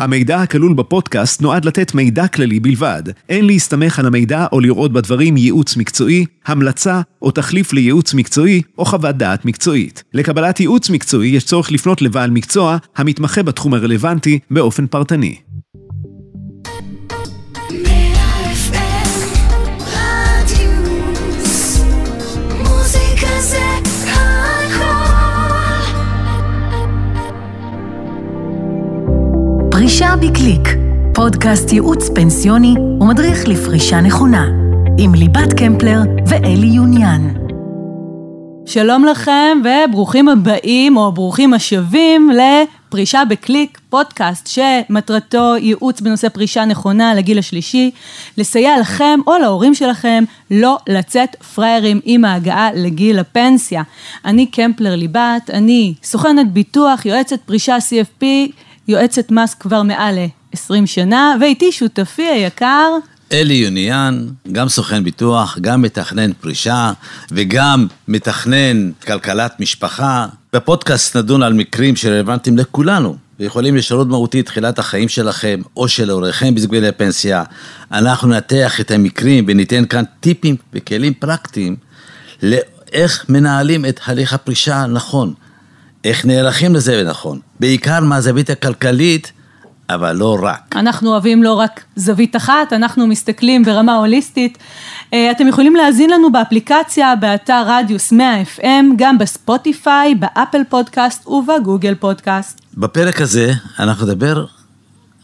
המידע הכלול בפודקאסט נועד לתת מידע כללי בלבד. אין להסתמך על המידע או לראות בדברים ייעוץ מקצועי, המלצה או תחליף לייעוץ מקצועי או חוות דעת מקצועית. לקבלת ייעוץ מקצועי יש צורך לפנות לבעל מקצוע המתמחה בתחום הרלוונטי באופן פרטני. פרישה בקליק, פודקאסט ייעוץ פנסיוני ומדריך לפרישה נכונה, עם ליבת קמפלר ואלי יוניאן. שלום לכם וברוכים הבאים או ברוכים השבים לפרישה בקליק, פודקאסט שמטרתו ייעוץ בנושא פרישה נכונה לגיל השלישי, לסייע לכם או להורים שלכם לא לצאת פראיירים עם ההגעה לגיל הפנסיה. אני קמפלר ליבת, אני סוכנת ביטוח, יועצת פרישה CFP, יועצת מס כבר מעל ל-20 שנה, ואיתי שותפי היקר. אלי יוניאן, גם סוכן ביטוח, גם מתכנן פרישה וגם מתכנן כלכלת משפחה. בפודקאסט נדון על מקרים שרלוונטיים לכולנו ויכולים לשנות מהותית תחילת החיים שלכם או של הוריכם בזגבי לפנסיה. אנחנו ננתח את המקרים וניתן כאן טיפים וכלים פרקטיים לאיך מנהלים את הליך הפרישה נכון. איך נערכים לזה נכון, בעיקר מהזווית הכלכלית, אבל לא רק. אנחנו אוהבים לא רק זווית אחת, אנחנו מסתכלים ברמה הוליסטית. אה, אתם יכולים להאזין לנו באפליקציה, באתר רדיוס 100 FM, גם בספוטיפיי, באפל פודקאסט ובגוגל פודקאסט. בפרק הזה אנחנו נדבר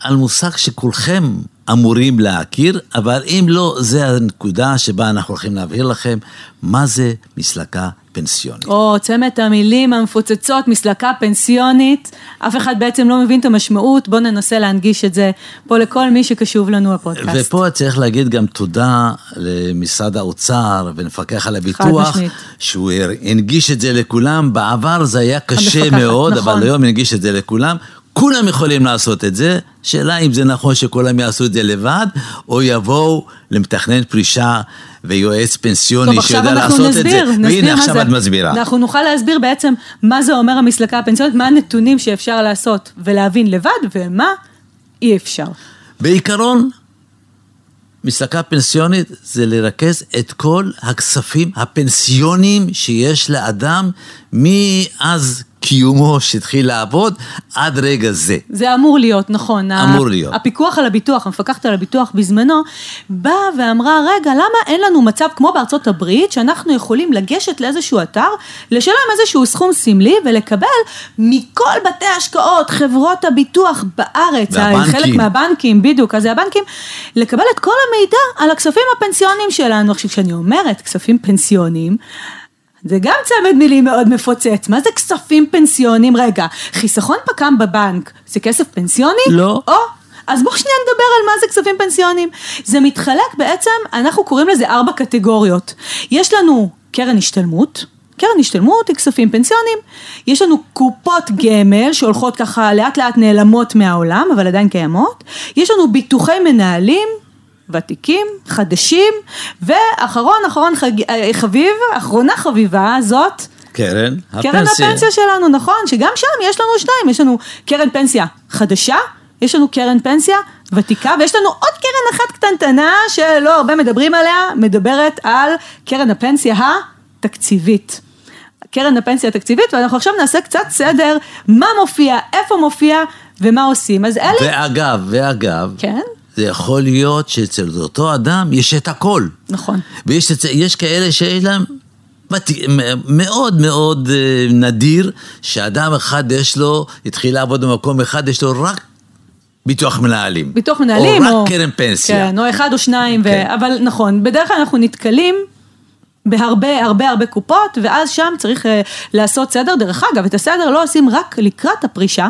על מושג שכולכם אמורים להכיר, אבל אם לא, זה הנקודה שבה אנחנו הולכים להבהיר לכם מה זה מסלקה פנסיונית. או צמד המילים המפוצצות, מסלקה פנסיונית, אף אחד בעצם לא מבין את המשמעות, בואו ננסה להנגיש את זה פה לכל מי שקשוב לנו בפודקאסט. ופה צריך להגיד גם תודה למשרד האוצר ולמפקח על הביטוח, שהוא הנגיש את זה לכולם, בעבר זה היה קשה מאוד, נכון. אבל היום הנגיש את זה לכולם. כולם יכולים לעשות את זה, שאלה אם זה נכון שכולם יעשו את זה לבד, או יבואו למתכנן פרישה ויועץ פנסיוני טוב, שיודע לעשות נסביר, את זה. נסביר והנה עכשיו זה. את מסבירה. אנחנו נוכל להסביר בעצם מה זה אומר המסלקה הפנסיונית, מה הנתונים שאפשר לעשות ולהבין לבד, ומה אי אפשר. בעיקרון, מסלקה פנסיונית זה לרכז את כל הכספים הפנסיוניים שיש לאדם מאז קיומו שהתחיל לעבוד עד רגע זה. זה אמור להיות, נכון. אמור להיות. הפיקוח על הביטוח, המפקחת על הביטוח בזמנו, באה ואמרה, רגע, למה אין לנו מצב כמו בארצות הברית, שאנחנו יכולים לגשת לאיזשהו אתר, לשלם איזשהו סכום סמלי ולקבל מכל בתי ההשקעות, חברות הביטוח בארץ, והבנקים. חלק מהבנקים, בדיוק, אז זה הבנקים, לקבל את כל המידע על הכספים הפנסיוניים שלנו. עכשיו, כשאני אומרת כספים פנסיוניים, זה גם צמד מילים מאוד מפוצץ, מה זה כספים פנסיונים? רגע, חיסכון פק"ם בבנק, זה כסף פנסיוני? לא. או, אז בואו שנייה נדבר על מה זה כספים פנסיונים. זה מתחלק בעצם, אנחנו קוראים לזה ארבע קטגוריות. יש לנו קרן השתלמות, קרן השתלמות היא כספים פנסיונים, יש לנו קופות גמל שהולכות ככה לאט לאט נעלמות מהעולם, אבל עדיין קיימות, יש לנו ביטוחי מנהלים, ותיקים, חדשים, ואחרון אחרון חג... אה, חביב, אחרונה חביבה זאת. קרן הפנסיה. קרן הפנסיה שלנו, נכון, שגם שם יש לנו שניים, יש לנו קרן פנסיה חדשה, יש לנו קרן פנסיה ותיקה, ויש לנו עוד קרן אחת קטנטנה שלא הרבה מדברים עליה, מדברת על קרן הפנסיה התקציבית. קרן הפנסיה התקציבית, ואנחנו עכשיו נעשה קצת סדר, מה מופיע, איפה מופיע ומה עושים. אז אלה... ואגב, ואגב, כן? זה יכול להיות שאצל אותו אדם יש את הכל. נכון. ויש כאלה שיש להם... מאוד מאוד אה, נדיר שאדם אחד יש לו, התחיל לעבוד במקום אחד, יש לו רק ביטוח מנהלים. ביטוח מנהלים. או רק או, קרן פנסיה. כן, או אחד או שניים, כן. ו... אבל נכון, בדרך כלל אנחנו נתקלים בהרבה הרבה הרבה קופות, ואז שם צריך uh, לעשות סדר. דרך אגב, את הסדר לא עושים רק לקראת הפרישה,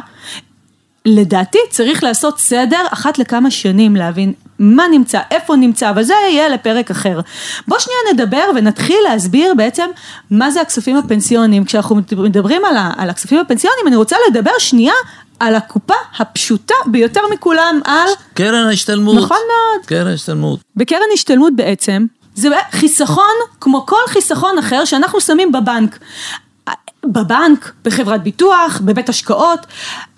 לדעתי צריך לעשות סדר אחת לכמה שנים להבין מה נמצא, איפה נמצא, אבל זה יהיה לפרק אחר. בוא שנייה נדבר ונתחיל להסביר בעצם מה זה הכספים הפנסיוניים. כשאנחנו מדברים על, ה, על הכספים הפנסיוניים, אני רוצה לדבר שנייה על הקופה הפשוטה ביותר מכולם, על... קרן ההשתלמות. נכון מאוד. קרן ההשתלמות. בקרן השתלמות בעצם, זה חיסכון כמו כל חיסכון אחר שאנחנו שמים בבנק. בבנק, בחברת ביטוח, בבית השקעות.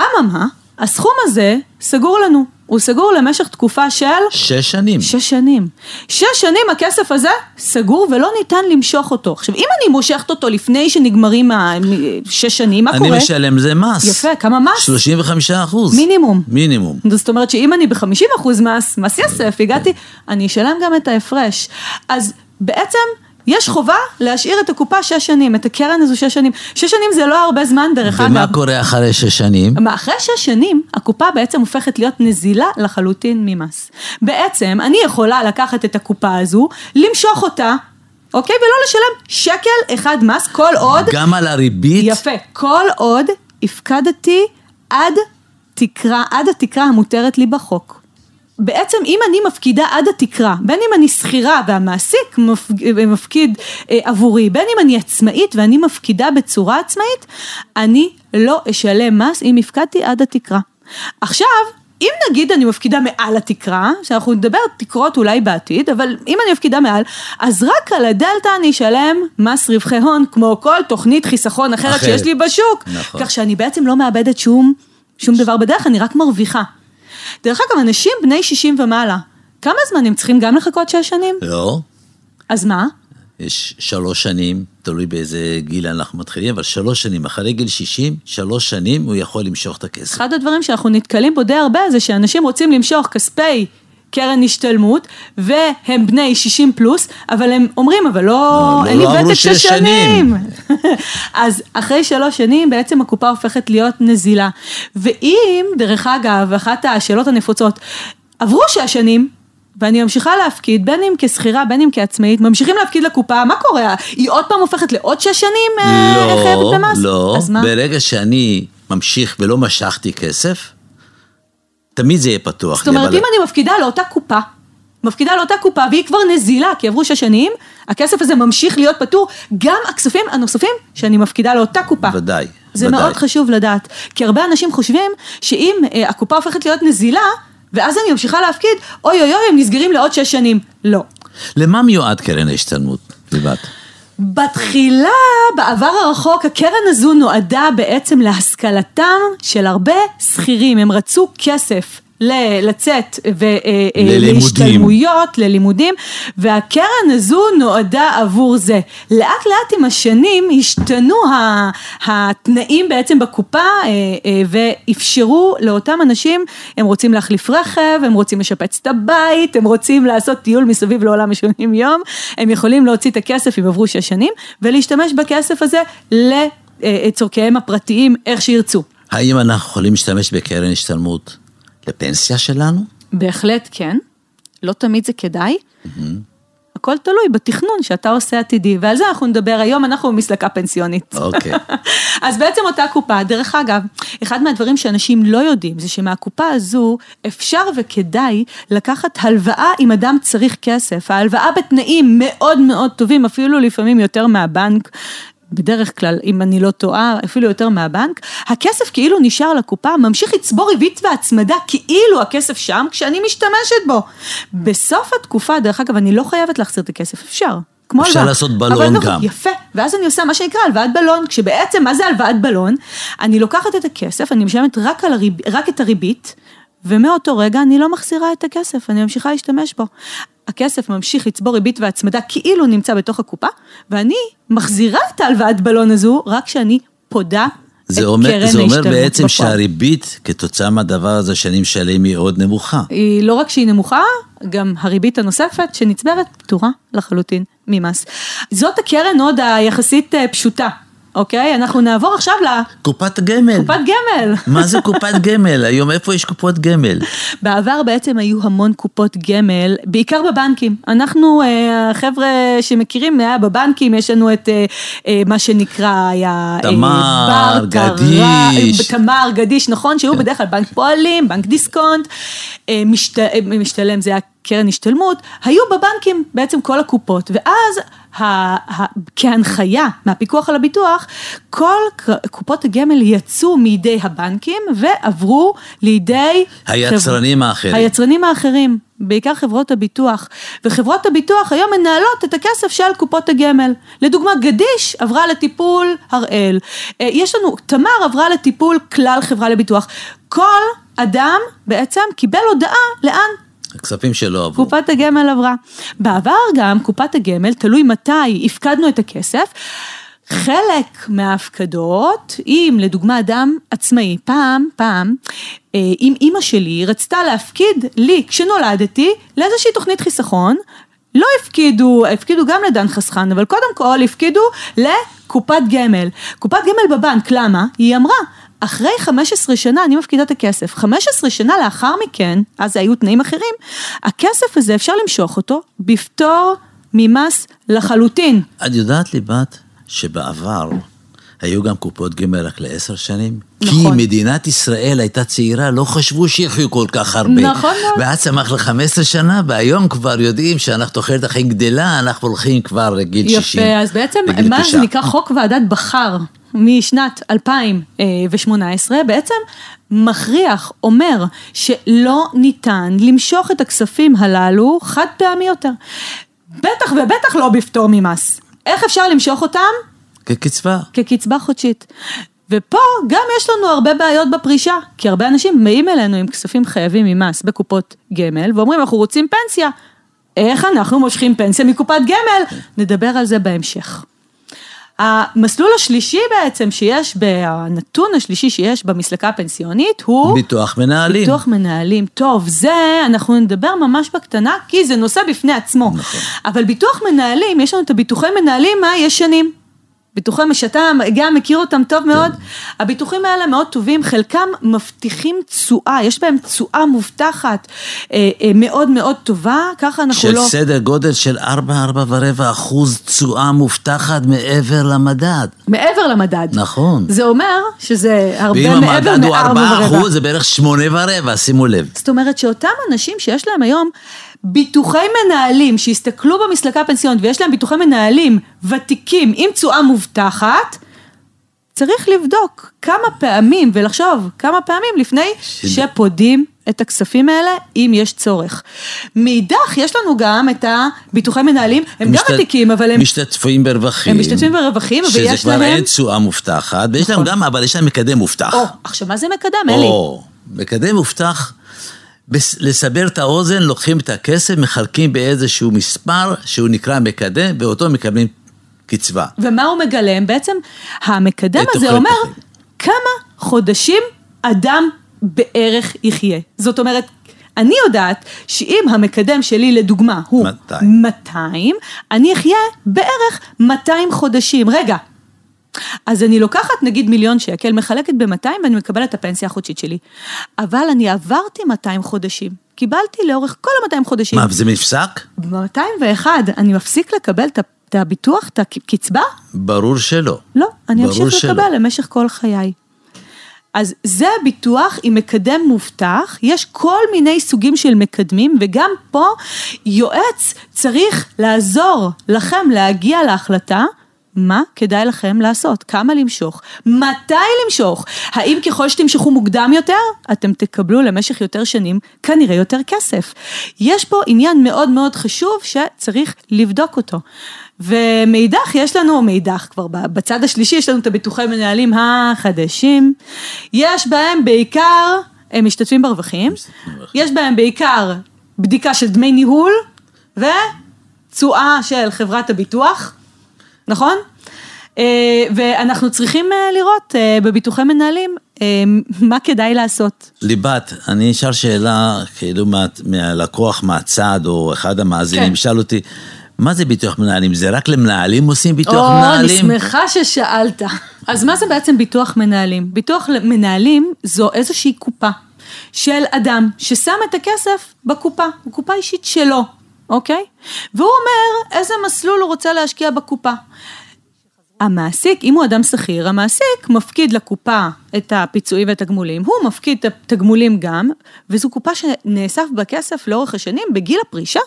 אממה, הסכום הזה סגור לנו, הוא סגור למשך תקופה של... שש שנים. שש שנים. שש שנים הכסף הזה סגור ולא ניתן למשוך אותו. עכשיו, אם אני מושכת אותו לפני שנגמרים השש שנים, מה אני קורה? אני משלם זה מס. יפה, כמה מס? 35 אחוז. מינימום. מינימום. זאת אומרת שאם אני ב-50 אחוז מס, מס יסף, הגעתי, אני אשלם גם את ההפרש. אז בעצם... יש חובה להשאיר את הקופה שש שנים, את הקרן הזו שש שנים. שש שנים זה לא הרבה זמן דרך ומה אגב. ומה קורה אחרי שש שנים? אחרי שש שנים, הקופה בעצם הופכת להיות נזילה לחלוטין ממס. בעצם, אני יכולה לקחת את הקופה הזו, למשוך אותה, אוקיי? ולא לשלם שקל אחד מס, כל עוד... גם על הריבית? יפה. כל עוד הפקדתי עד תקרה, עד התקרה המותרת לי בחוק. בעצם אם אני מפקידה עד התקרה, בין אם אני שכירה והמעסיק מפקיד אה, עבורי, בין אם אני עצמאית ואני מפקידה בצורה עצמאית, אני לא אשלם מס אם הפקדתי עד התקרה. עכשיו, אם נגיד אני מפקידה מעל התקרה, שאנחנו נדבר תקרות אולי בעתיד, אבל אם אני מפקידה מעל, אז רק על הדלתא אני אשלם מס רווחי הון, כמו כל תוכנית חיסכון אחרת, אחרת. שיש לי בשוק. נכון. כך שאני בעצם לא מאבדת שום, שום דבר בדרך, אני רק מרוויחה. דרך אגב, אנשים בני 60 ומעלה, כמה זמן הם צריכים גם לחכות שש שנים? לא. אז מה? יש שלוש שנים, תלוי באיזה גיל אנחנו מתחילים, אבל שלוש שנים, אחרי גיל 60, שלוש שנים הוא יכול למשוך את הכסף. אחד הדברים שאנחנו נתקלים בו די הרבה זה שאנשים רוצים למשוך כספי קרן השתלמות, והם בני 60 פלוס, אבל הם אומרים, אבל לא, לא אין לא לי ותק שש שנים. אז אחרי שלוש שנים בעצם הקופה הופכת להיות נזילה. ואם, דרך אגב, אחת השאלות הנפוצות, עברו שש שנים, ואני ממשיכה להפקיד, בין אם כשכירה, בין אם כעצמאית, ממשיכים להפקיד לקופה, מה קורה? היא עוד פעם הופכת לעוד שש שנים לא, חייבת במס? לא, מה? ברגע שאני ממשיך ולא משכתי כסף, תמיד זה יהיה פתוח. זאת אומרת, אבל... אם אני מפקידה לאותה קופה, מפקידה לאותה קופה והיא כבר נזילה, כי עברו שש שנים, הכסף הזה ממשיך להיות פטור, גם הכספים הנוספים שאני מפקידה לאותה קופה. ודאי, זה ודאי. מאוד חשוב לדעת, כי הרבה אנשים חושבים שאם אה, הקופה הופכת להיות נזילה, ואז אני ממשיכה להפקיד, אוי אוי אוי, הם נסגרים לעוד שש שנים. לא. למה מיועד קרן ההשתלמות, ליבת? בתחילה, בעבר הרחוק, הקרן הזו נועדה בעצם להשכלתם של הרבה שכירים, הם רצו כסף. לצאת ולהשתלמויות, ללימודים, והקרן הזו נועדה עבור זה. לאט לאט עם השנים השתנו התנאים בעצם בקופה ואפשרו לאותם אנשים, הם רוצים להחליף רכב, הם רוצים לשפץ את הבית, הם רוצים לעשות טיול מסביב לעולם השונים יום, הם יכולים להוציא את הכסף אם עברו שש שנים, ולהשתמש בכסף הזה לצורכיהם הפרטיים, איך שירצו. האם אנחנו יכולים להשתמש בקרן השתלמות לפנסיה שלנו? בהחלט כן, לא תמיד זה כדאי. Mm-hmm. הכל תלוי בתכנון שאתה עושה עתידי, ועל זה אנחנו נדבר היום, אנחנו במסלקה פנסיונית. אוקיי. Okay. אז בעצם אותה קופה, דרך אגב, אחד מהדברים שאנשים לא יודעים, זה שמהקופה הזו אפשר וכדאי לקחת הלוואה אם אדם צריך כסף. ההלוואה בתנאים מאוד מאוד טובים, אפילו לפעמים יותר מהבנק. בדרך כלל, אם אני לא טועה, אפילו יותר מהבנק, הכסף כאילו נשאר לקופה, ממשיך לצבור ריבית והצמדה, כאילו הכסף שם, כשאני משתמשת בו. בסוף התקופה, דרך אגב, אני לא חייבת להחזיר את הכסף, אפשר. כמו אפשר הלוואה. לעשות בלון גם. יפה, ואז אני עושה מה שנקרא הלוואת בלון, כשבעצם, מה זה הלוואת בלון? אני לוקחת את הכסף, אני משלמת רק, הריב, רק את הריבית, ומאותו רגע אני לא מחזירה את הכסף, אני ממשיכה להשתמש בו. הכסף ממשיך לצבור ריבית והצמדה כאילו נמצא בתוך הקופה, ואני מחזירה את ההלוואת בלון הזו רק כשאני פודה זה אומר, זה אומר בעצם בפועל. שהריבית, כתוצאה מהדבר הזה שאני משלם, היא עוד נמוכה. היא לא רק שהיא נמוכה, גם הריבית הנוספת שנצברת פתורה לחלוטין ממס. זאת הקרן עוד היחסית פשוטה. אוקיי, אנחנו נעבור עכשיו ל... קופת גמל. קופת גמל. מה זה קופת גמל? היום איפה יש קופות גמל? בעבר בעצם היו המון קופות גמל, בעיקר בבנקים. אנחנו, החבר'ה שמכירים, היה בבנקים, יש לנו את מה שנקרא, היה... תמר, גדיש. תמר, גדיש, נכון, שהיו בדרך כלל בנק פועלים, בנק דיסקונט, משת, משתלם, זה היה קרן השתלמות, היו בבנקים בעצם כל הקופות, ואז ה, ה, כהנחיה מהפיקוח על הביטוח, כל קופות הגמל יצאו מידי הבנקים ועברו לידי... היצרנים חבר... האחרים. היצרנים האחרים, בעיקר חברות הביטוח. וחברות הביטוח היום מנהלות את הכסף של קופות הגמל. לדוגמה, גדיש עברה לטיפול הראל. אה, יש לנו, תמר עברה לטיפול כלל חברה לביטוח. כל אדם בעצם קיבל הודעה לאן הכספים שלא עברו. קופת הגמל עברה. בעבר גם קופת הגמל, תלוי מתי הפקדנו את הכסף, חלק מההפקדות, אם לדוגמה אדם עצמאי, פעם, פעם, אה, אם אימא שלי רצתה להפקיד לי כשנולדתי לאיזושהי תוכנית חיסכון, לא הפקידו, הפקידו גם לדן חסכן, אבל קודם כל הפקידו לקופת גמל. קופת גמל בבנק, למה? היא אמרה, אחרי 15 שנה אני מפקידה את הכסף, 15 שנה לאחר מכן, אז היו תנאים אחרים, הכסף הזה אפשר למשוך אותו בפטור ממס לחלוטין. את יודעת ליבת שבעבר היו גם קופות גמל רק לעשר שנים? נכון. כי מדינת ישראל הייתה צעירה, לא חשבו שיחיו כל כך הרבה. נכון מאוד. ואז צמח ל-15 שנה, והיום כבר יודעים שאנחנו תוחלת החיים גדלה, אנחנו הולכים כבר לגיל יפה, 60. יפה, אז בעצם מה זה נקרא חוק ועדת בכר. משנת 2018 בעצם מכריח, אומר שלא ניתן למשוך את הכספים הללו חד פעמי יותר. בטח ובטח לא בפטור ממס. איך אפשר למשוך אותם? כקצבה. כקצבה חודשית. ופה גם יש לנו הרבה בעיות בפרישה, כי הרבה אנשים באים אלינו עם כספים חייבים ממס בקופות גמל, ואומרים אנחנו רוצים פנסיה. איך אנחנו מושכים פנסיה מקופת גמל? נדבר על זה בהמשך. המסלול השלישי בעצם שיש, הנתון השלישי שיש במסלקה הפנסיונית הוא... ביטוח מנהלים. ביטוח מנהלים. טוב, זה אנחנו נדבר ממש בקטנה, כי זה נושא בפני עצמו. נכון. אבל ביטוח מנהלים, יש לנו את הביטוחי מנהלים הישנים. ביטוחי שאתה גם מכיר אותם טוב מאוד, הביטוחים האלה מאוד טובים, חלקם מבטיחים תשואה, יש בהם תשואה מובטחת אה, אה, מאוד מאוד טובה, ככה אנחנו של לא... של סדר גודל של 4-4 ורבע אחוז תשואה מובטחת מעבר למדד. מעבר למדד. נכון. זה אומר שזה הרבה מעבר מ-4 ורבע. ואם המדד הוא 4 אחוז, זה בערך 8 ורבע, שימו לב. זאת אומרת שאותם אנשים שיש להם היום... ביטוחי מנהלים שהסתכלו במסלקה הפנסיונית ויש להם ביטוחי מנהלים ותיקים עם תשואה מובטחת, צריך לבדוק כמה פעמים ולחשוב כמה פעמים לפני. שפודים את הכספים האלה, אם יש צורך. מאידך, יש לנו גם את הביטוחי מנהלים, הם משת... גם ותיקים, אבל הם... משתתפים ברווחים. הם משתתפים ברווחים, ויש להם... שזה כבר אין תשואה מובטחת, ויש נכון. להם גם, אבל יש להם מקדם מובטח. או, עכשיו, מה זה מקדם, אלי? או, מקדם מובטח. לסבר את האוזן, לוקחים את הכסף, מחלקים באיזשהו מספר שהוא נקרא מקדם, ואותו מקבלים קצבה. ומה הוא מגלם? בעצם המקדם הזה אומר תחים. כמה חודשים אדם בערך יחיה. זאת אומרת, אני יודעת שאם המקדם שלי לדוגמה הוא 200, 200 אני אחיה בערך 200 חודשים. רגע, אז אני לוקחת נגיד מיליון שקל, מחלקת ב-200 ואני מקבלת את הפנסיה החודשית שלי. אבל אני עברתי 200 חודשים, קיבלתי לאורך כל ה-200 חודשים. מה, וזה נפסק? ב-201 אני מפסיק לקבל את הביטוח, את הקצבה? ברור שלא. לא, אני אמשיך לקבל למשך כל חיי. אז זה הביטוח עם מקדם מובטח, יש כל מיני סוגים של מקדמים וגם פה יועץ צריך לעזור לכם להגיע להחלטה מה כדאי לכם לעשות, כמה למשוך, מתי למשוך, האם ככל שתמשכו מוקדם יותר, אתם תקבלו למשך יותר שנים כנראה יותר כסף. יש פה עניין מאוד מאוד חשוב שצריך לבדוק אותו. ומאידך יש לנו, מאידך כבר בצד השלישי יש לנו את הביטוחי מנהלים החדשים, יש בהם בעיקר, הם משתתפים ברווחים, יש בהם בעיקר בדיקה של דמי ניהול ותשואה של חברת הביטוח. נכון? אה, ואנחנו צריכים אה, לראות אה, בביטוחי מנהלים מה כדאי לעשות. ליבת, אני אשאל שאלה, כאילו מהלקוח מהצד, או אחד המאזינים, כן. שאל אותי, מה זה ביטוח מנהלים? זה רק למנהלים עושים ביטוח או, מנהלים? או, אני שמחה ששאלת. אז מה זה בעצם ביטוח מנהלים? ביטוח מנהלים זו איזושהי קופה של אדם ששם את הכסף בקופה, קופה אישית שלו. אוקיי? והוא אומר איזה מסלול הוא רוצה להשקיע בקופה. המעסיק, אם הוא אדם שכיר, המעסיק מפקיד לקופה את הפיצויים והתגמולים, הוא מפקיד את התגמולים גם, וזו קופה שנאסף בכסף לאורך השנים, בגיל הפרישה,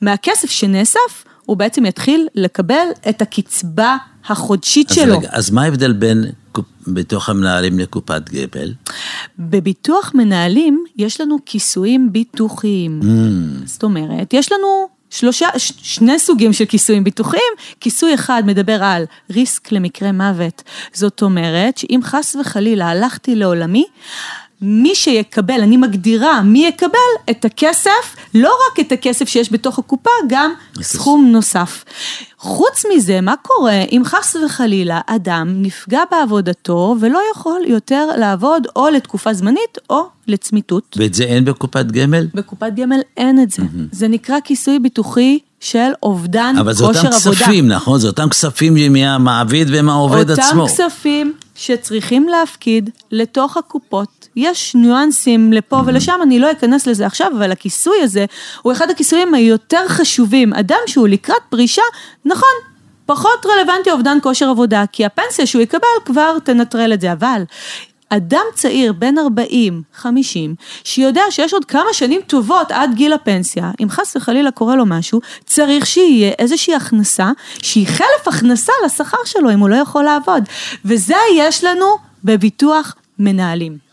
מהכסף שנאסף, הוא בעצם יתחיל לקבל את הקצבה החודשית אז שלו. רגע, אז מה ההבדל בין ביטוח המנהלים לקופת גמל? בביטוח מנהלים יש לנו כיסויים ביטוחיים. זאת אומרת, יש לנו שלושה, ש- שני סוגים של כיסויים ביטוחיים. כיסוי אחד מדבר על ריסק למקרה מוות. זאת אומרת, שאם חס וחלילה הלכתי לעולמי, מי שיקבל, אני מגדירה מי יקבל את הכסף, לא רק את הכסף שיש בתוך הקופה, גם סכום נוסף. חוץ מזה, מה קורה אם חס וחלילה אדם נפגע בעבודתו ולא יכול יותר לעבוד או לתקופה זמנית או לצמיתות? ואת זה אין בקופת גמל? בקופת גמל אין את זה. זה נקרא כיסוי ביטוחי של אובדן אבל זה כושר אותם עבודה. כספים, נכון? זה אותם כספים מהמעביד ומהעובד עצמו. אותם כספים שצריכים להפקיד לתוך הקופות. יש ניואנסים לפה ולשם, אני לא אכנס לזה עכשיו, אבל הכיסוי הזה הוא אחד הכיסויים היותר חשובים. אדם שהוא לקראת פרישה, נכון, פחות רלוונטי אובדן כושר עבודה, כי הפנסיה שהוא יקבל כבר תנטרל את זה, אבל... אדם צעיר בן 40, 50, שיודע שיש עוד כמה שנים טובות עד גיל הפנסיה, אם חס וחלילה קורה לו משהו, צריך שיהיה איזושהי הכנסה שהיא חלף הכנסה לשכר שלו אם הוא לא יכול לעבוד. וזה יש לנו בביטוח מנהלים.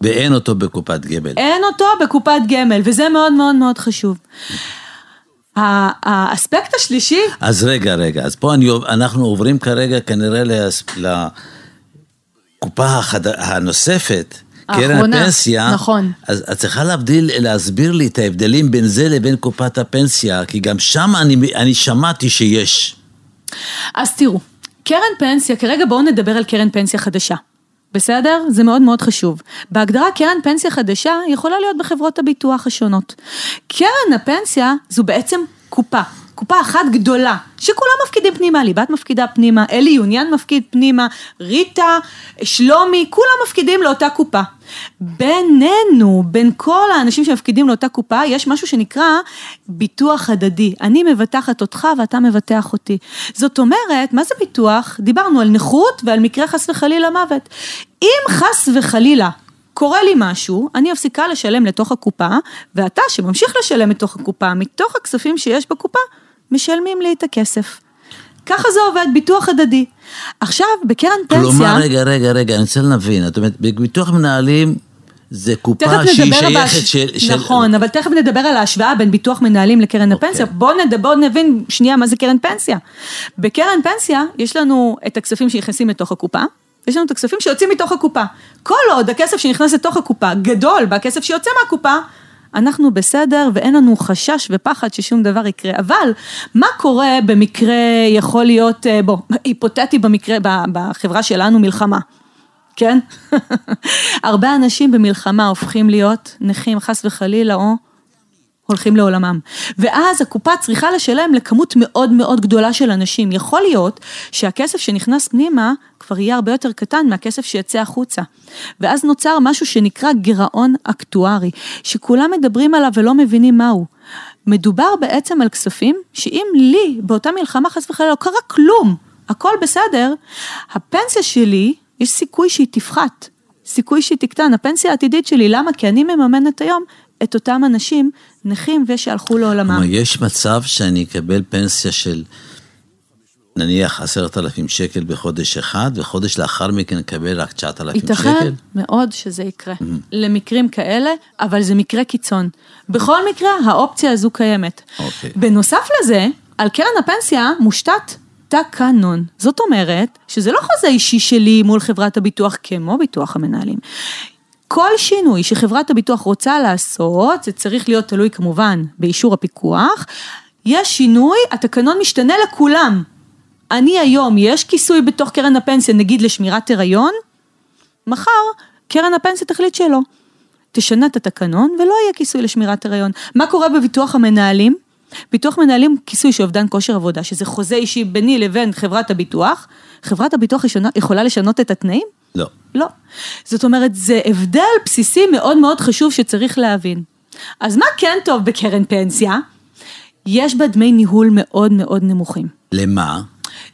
ואין אותו בקופת גמל. אין אותו בקופת גמל, וזה מאוד מאוד מאוד חשוב. האספקט השלישי, אז רגע, רגע, אז פה אני, אנחנו עוברים כרגע כנראה לס- לקופה החד... הנוספת, קרן האחרונה, הפנסיה. נכון. אז את צריכה להבדיל, להסביר לי את ההבדלים בין זה לבין קופת הפנסיה, כי גם שם אני, אני שמעתי שיש. אז תראו, קרן פנסיה, כרגע בואו נדבר על קרן פנסיה חדשה. בסדר? זה מאוד מאוד חשוב. בהגדרה קרן פנסיה חדשה יכולה להיות בחברות הביטוח השונות. קרן הפנסיה זו בעצם קופה. קופה אחת גדולה, שכולם מפקידים פנימה, ליבת מפקידה פנימה, אלי יוניאן מפקיד פנימה, ריטה, שלומי, כולם מפקידים לאותה קופה. בינינו, בין כל האנשים שמפקידים לאותה קופה, יש משהו שנקרא ביטוח הדדי. אני מבטחת אותך ואתה מבטח אותי. זאת אומרת, מה זה ביטוח? דיברנו על נכות ועל מקרה חס וחלילה מוות. אם חס וחלילה קורה לי משהו, אני מפסיקה לשלם לתוך הקופה, ואתה שממשיך לשלם לתוך הקופה, מתוך הכספים שיש בקופה, משלמים לי את הכסף. ככה זה עובד, ביטוח הדדי. עכשיו, בקרן פנסיה... כלומר, רגע, רגע, רגע, אני רוצה להבין, זאת אומרת, בביטוח מנהלים זה קופה שהיא שייכת בהש... של... של- נכון, אבל תכף נדבר על ההשוואה בין ביטוח מנהלים לקרן אוקיי. הפנסיה. בואו נד... בוא נבין שנייה מה זה קרן פנסיה. בקרן פנסיה יש לנו את הכספים שנכנסים לתוך הקופה, יש לנו את הכספים שיוצאים מתוך הקופה. כל עוד הכסף שנכנס לתוך הקופה גדול מהכסף שיוצא מהקופה, אנחנו בסדר ואין לנו חשש ופחד ששום דבר יקרה. אבל מה קורה במקרה יכול להיות, אה, בוא, היפותטי במקרה, בחברה שלנו מלחמה. כן? הרבה אנשים במלחמה הופכים להיות נכים חס וחלילה או הולכים לעולמם. ואז הקופה צריכה לשלם לכמות מאוד מאוד גדולה של אנשים. יכול להיות שהכסף שנכנס פנימה כבר יהיה הרבה יותר קטן מהכסף שיצא החוצה. ואז נוצר משהו שנקרא גירעון אקטוארי, שכולם מדברים עליו ולא מבינים מהו. מדובר בעצם על כספים שאם לי באותה מלחמה חס וחלילה לא קרה כלום, הכל בסדר, הפנסיה שלי, יש סיכוי שהיא תפחת, סיכוי שהיא תקטן, הפנסיה העתידית שלי, למה? כי אני מממנת היום את אותם אנשים נכים ושהלכו לעולמם. יש מצב שאני אקבל פנסיה של נניח עשרת אלפים שקל בחודש אחד, וחודש לאחר מכן אקבל רק תשעת אלפים שקל? ייתכן מאוד שזה יקרה, למקרים כאלה, אבל זה מקרה קיצון. בכל מקרה, האופציה הזו קיימת. אוקיי. בנוסף לזה, על קרן הפנסיה מושתת תקנון. זאת אומרת, שזה לא חוזה אישי שלי מול חברת הביטוח כמו ביטוח המנהלים. כל שינוי שחברת הביטוח רוצה לעשות, זה צריך להיות תלוי כמובן באישור הפיקוח. יש שינוי, התקנון משתנה לכולם. אני היום, יש כיסוי בתוך קרן הפנסיה, נגיד לשמירת הריון, מחר קרן הפנסיה תחליט שלא. תשנה את התקנון ולא יהיה כיסוי לשמירת הריון. מה קורה בביטוח המנהלים? ביטוח מנהלים כיסוי של אובדן כושר עבודה, שזה חוזה אישי ביני לבין חברת הביטוח. חברת הביטוח ישנה, יכולה לשנות את התנאים? לא. לא. זאת אומרת, זה הבדל בסיסי מאוד מאוד חשוב שצריך להבין. אז מה כן טוב בקרן פנסיה? יש בה דמי ניהול מאוד מאוד נמוכים. למה?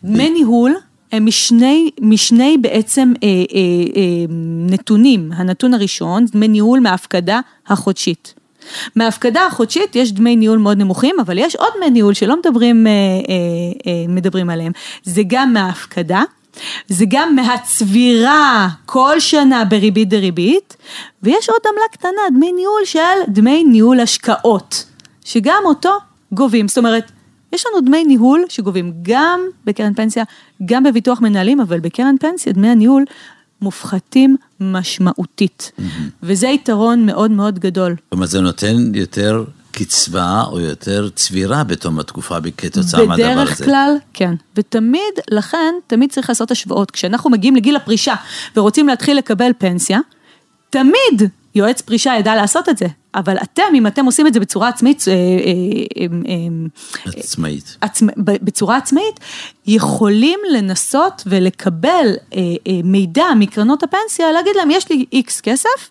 דמי ניהול הם משני, משני בעצם אה, אה, אה, נתונים. הנתון הראשון, דמי ניהול מההפקדה החודשית. מההפקדה החודשית יש דמי ניהול מאוד נמוכים, אבל יש עוד דמי ניהול שלא מדברים, אה, אה, אה, מדברים עליהם. זה גם מההפקדה, זה גם מהצבירה כל שנה בריבית דריבית, ויש עוד עמלה קטנה, דמי ניהול של דמי ניהול השקעות, שגם אותו גובים. זאת אומרת, יש לנו דמי ניהול שגובים גם בקרן פנסיה, גם בביטוח מנהלים, אבל בקרן פנסיה דמי הניהול מופחתים משמעותית. Mm-hmm. וזה יתרון מאוד מאוד גדול. זאת אומרת, זה נותן יותר קצבה או יותר צבירה בתום התקופה כתוצאה מהדבר הזה. בדרך כלל, כן. ותמיד, לכן, תמיד צריך לעשות השוואות. כשאנחנו מגיעים לגיל הפרישה ורוצים להתחיל לקבל פנסיה, תמיד יועץ פרישה ידע לעשות את זה. אבל אתם, אם אתם עושים את זה בצורה עצמית, אה, אה, אה, עצמאית, עצמא, בצורה עצמאית, יכולים לנסות ולקבל מידע מקרנות הפנסיה, להגיד להם, יש לי איקס כסף,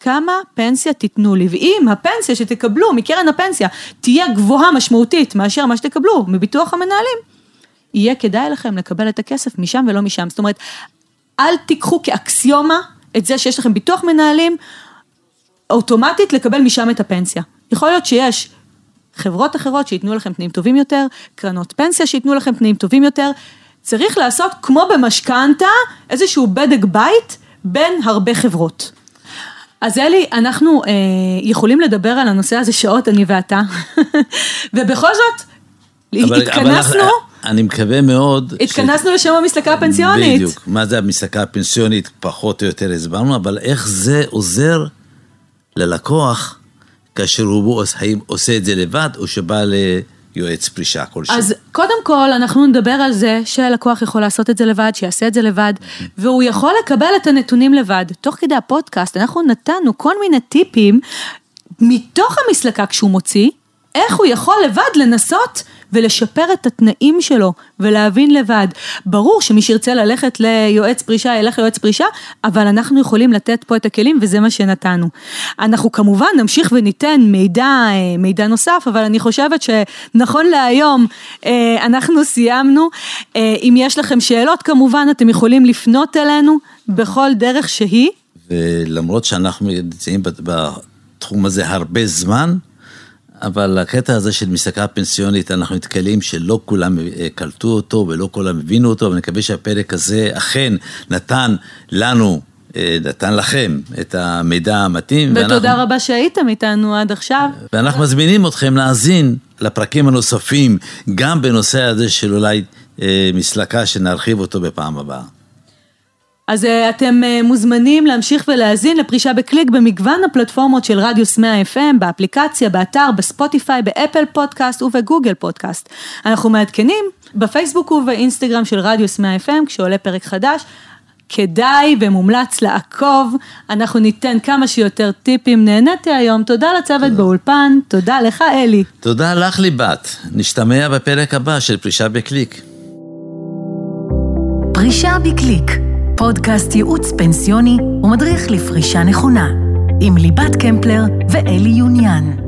כמה פנסיה תיתנו לי, ואם הפנסיה שתקבלו מקרן הפנסיה תהיה גבוהה משמעותית מאשר מה שתקבלו מביטוח המנהלים, יהיה כדאי לכם לקבל את הכסף משם ולא משם. זאת אומרת, אל תיקחו כאקסיומה את זה שיש לכם ביטוח מנהלים, אוטומטית לקבל משם את הפנסיה. יכול להיות שיש חברות אחרות שייתנו לכם תנאים טובים יותר, קרנות פנסיה שייתנו לכם תנאים טובים יותר. צריך לעשות כמו במשכנתה, איזשהו בדק בית בין הרבה חברות. אז אלי, אנחנו אה, יכולים לדבר על הנושא הזה שעות, אני ואתה, ובכל זאת, אבל, התכנסנו... אבל אני מקווה מאוד... התכנסנו ש... לשם המסלקה הפנסיונית. בדיוק, מה זה המסלקה הפנסיונית, פחות או יותר הסברנו, אבל איך זה עוזר ללקוח כאשר הוא עושה את זה לבד או שבא ליועץ פרישה כלשהו. אז קודם כל אנחנו נדבר על זה שהלקוח יכול לעשות את זה לבד, שיעשה את זה לבד, והוא יכול לקבל את הנתונים לבד. תוך כדי הפודקאסט אנחנו נתנו כל מיני טיפים מתוך המסלקה כשהוא מוציא, איך הוא יכול לבד לנסות ולשפר את התנאים שלו ולהבין לבד. ברור שמי שירצה ללכת ליועץ פרישה ילך ליועץ פרישה, אבל אנחנו יכולים לתת פה את הכלים וזה מה שנתנו. אנחנו כמובן נמשיך וניתן מידע, אה, מידע נוסף, אבל אני חושבת שנכון להיום אה, אנחנו סיימנו. אה, אם יש לכם שאלות כמובן אתם יכולים לפנות אלינו בכל דרך שהיא. ולמרות שאנחנו נמצאים בתחום הזה הרבה זמן, אבל הקטע הזה של מסלקה פנסיונית, אנחנו נתקלים שלא כולם אה, קלטו אותו ולא כולם הבינו אותו, ואני מקווה שהפרק הזה אכן נתן לנו, אה, נתן לכם את המידע המתאים. ותודה ואנחנו, רבה שהייתם איתנו עד עכשיו. ואנחנו מזמינים אתכם להאזין לפרקים הנוספים, גם בנושא הזה של אולי אה, מסלקה שנרחיב אותו בפעם הבאה. אז אה, אתם אה, מוזמנים להמשיך ולהאזין לפרישה בקליק במגוון הפלטפורמות של רדיוס 100 FM, באפליקציה, באתר, בספוטיפיי, באפל פודקאסט ובגוגל פודקאסט. אנחנו מעדכנים בפייסבוק ובאינסטגרם של רדיוס 100 FM כשעולה פרק חדש. כדאי ומומלץ לעקוב, אנחנו ניתן כמה שיותר טיפים. נהניתי היום, תודה לצוות תודה. באולפן, תודה לך אלי. תודה לך ליבת, נשתמע בפרק הבא של פרישה בקליק. פרישה בקליק פודקאסט ייעוץ פנסיוני ומדריך לפרישה נכונה, עם ליבת קמפלר ואלי יוניאן.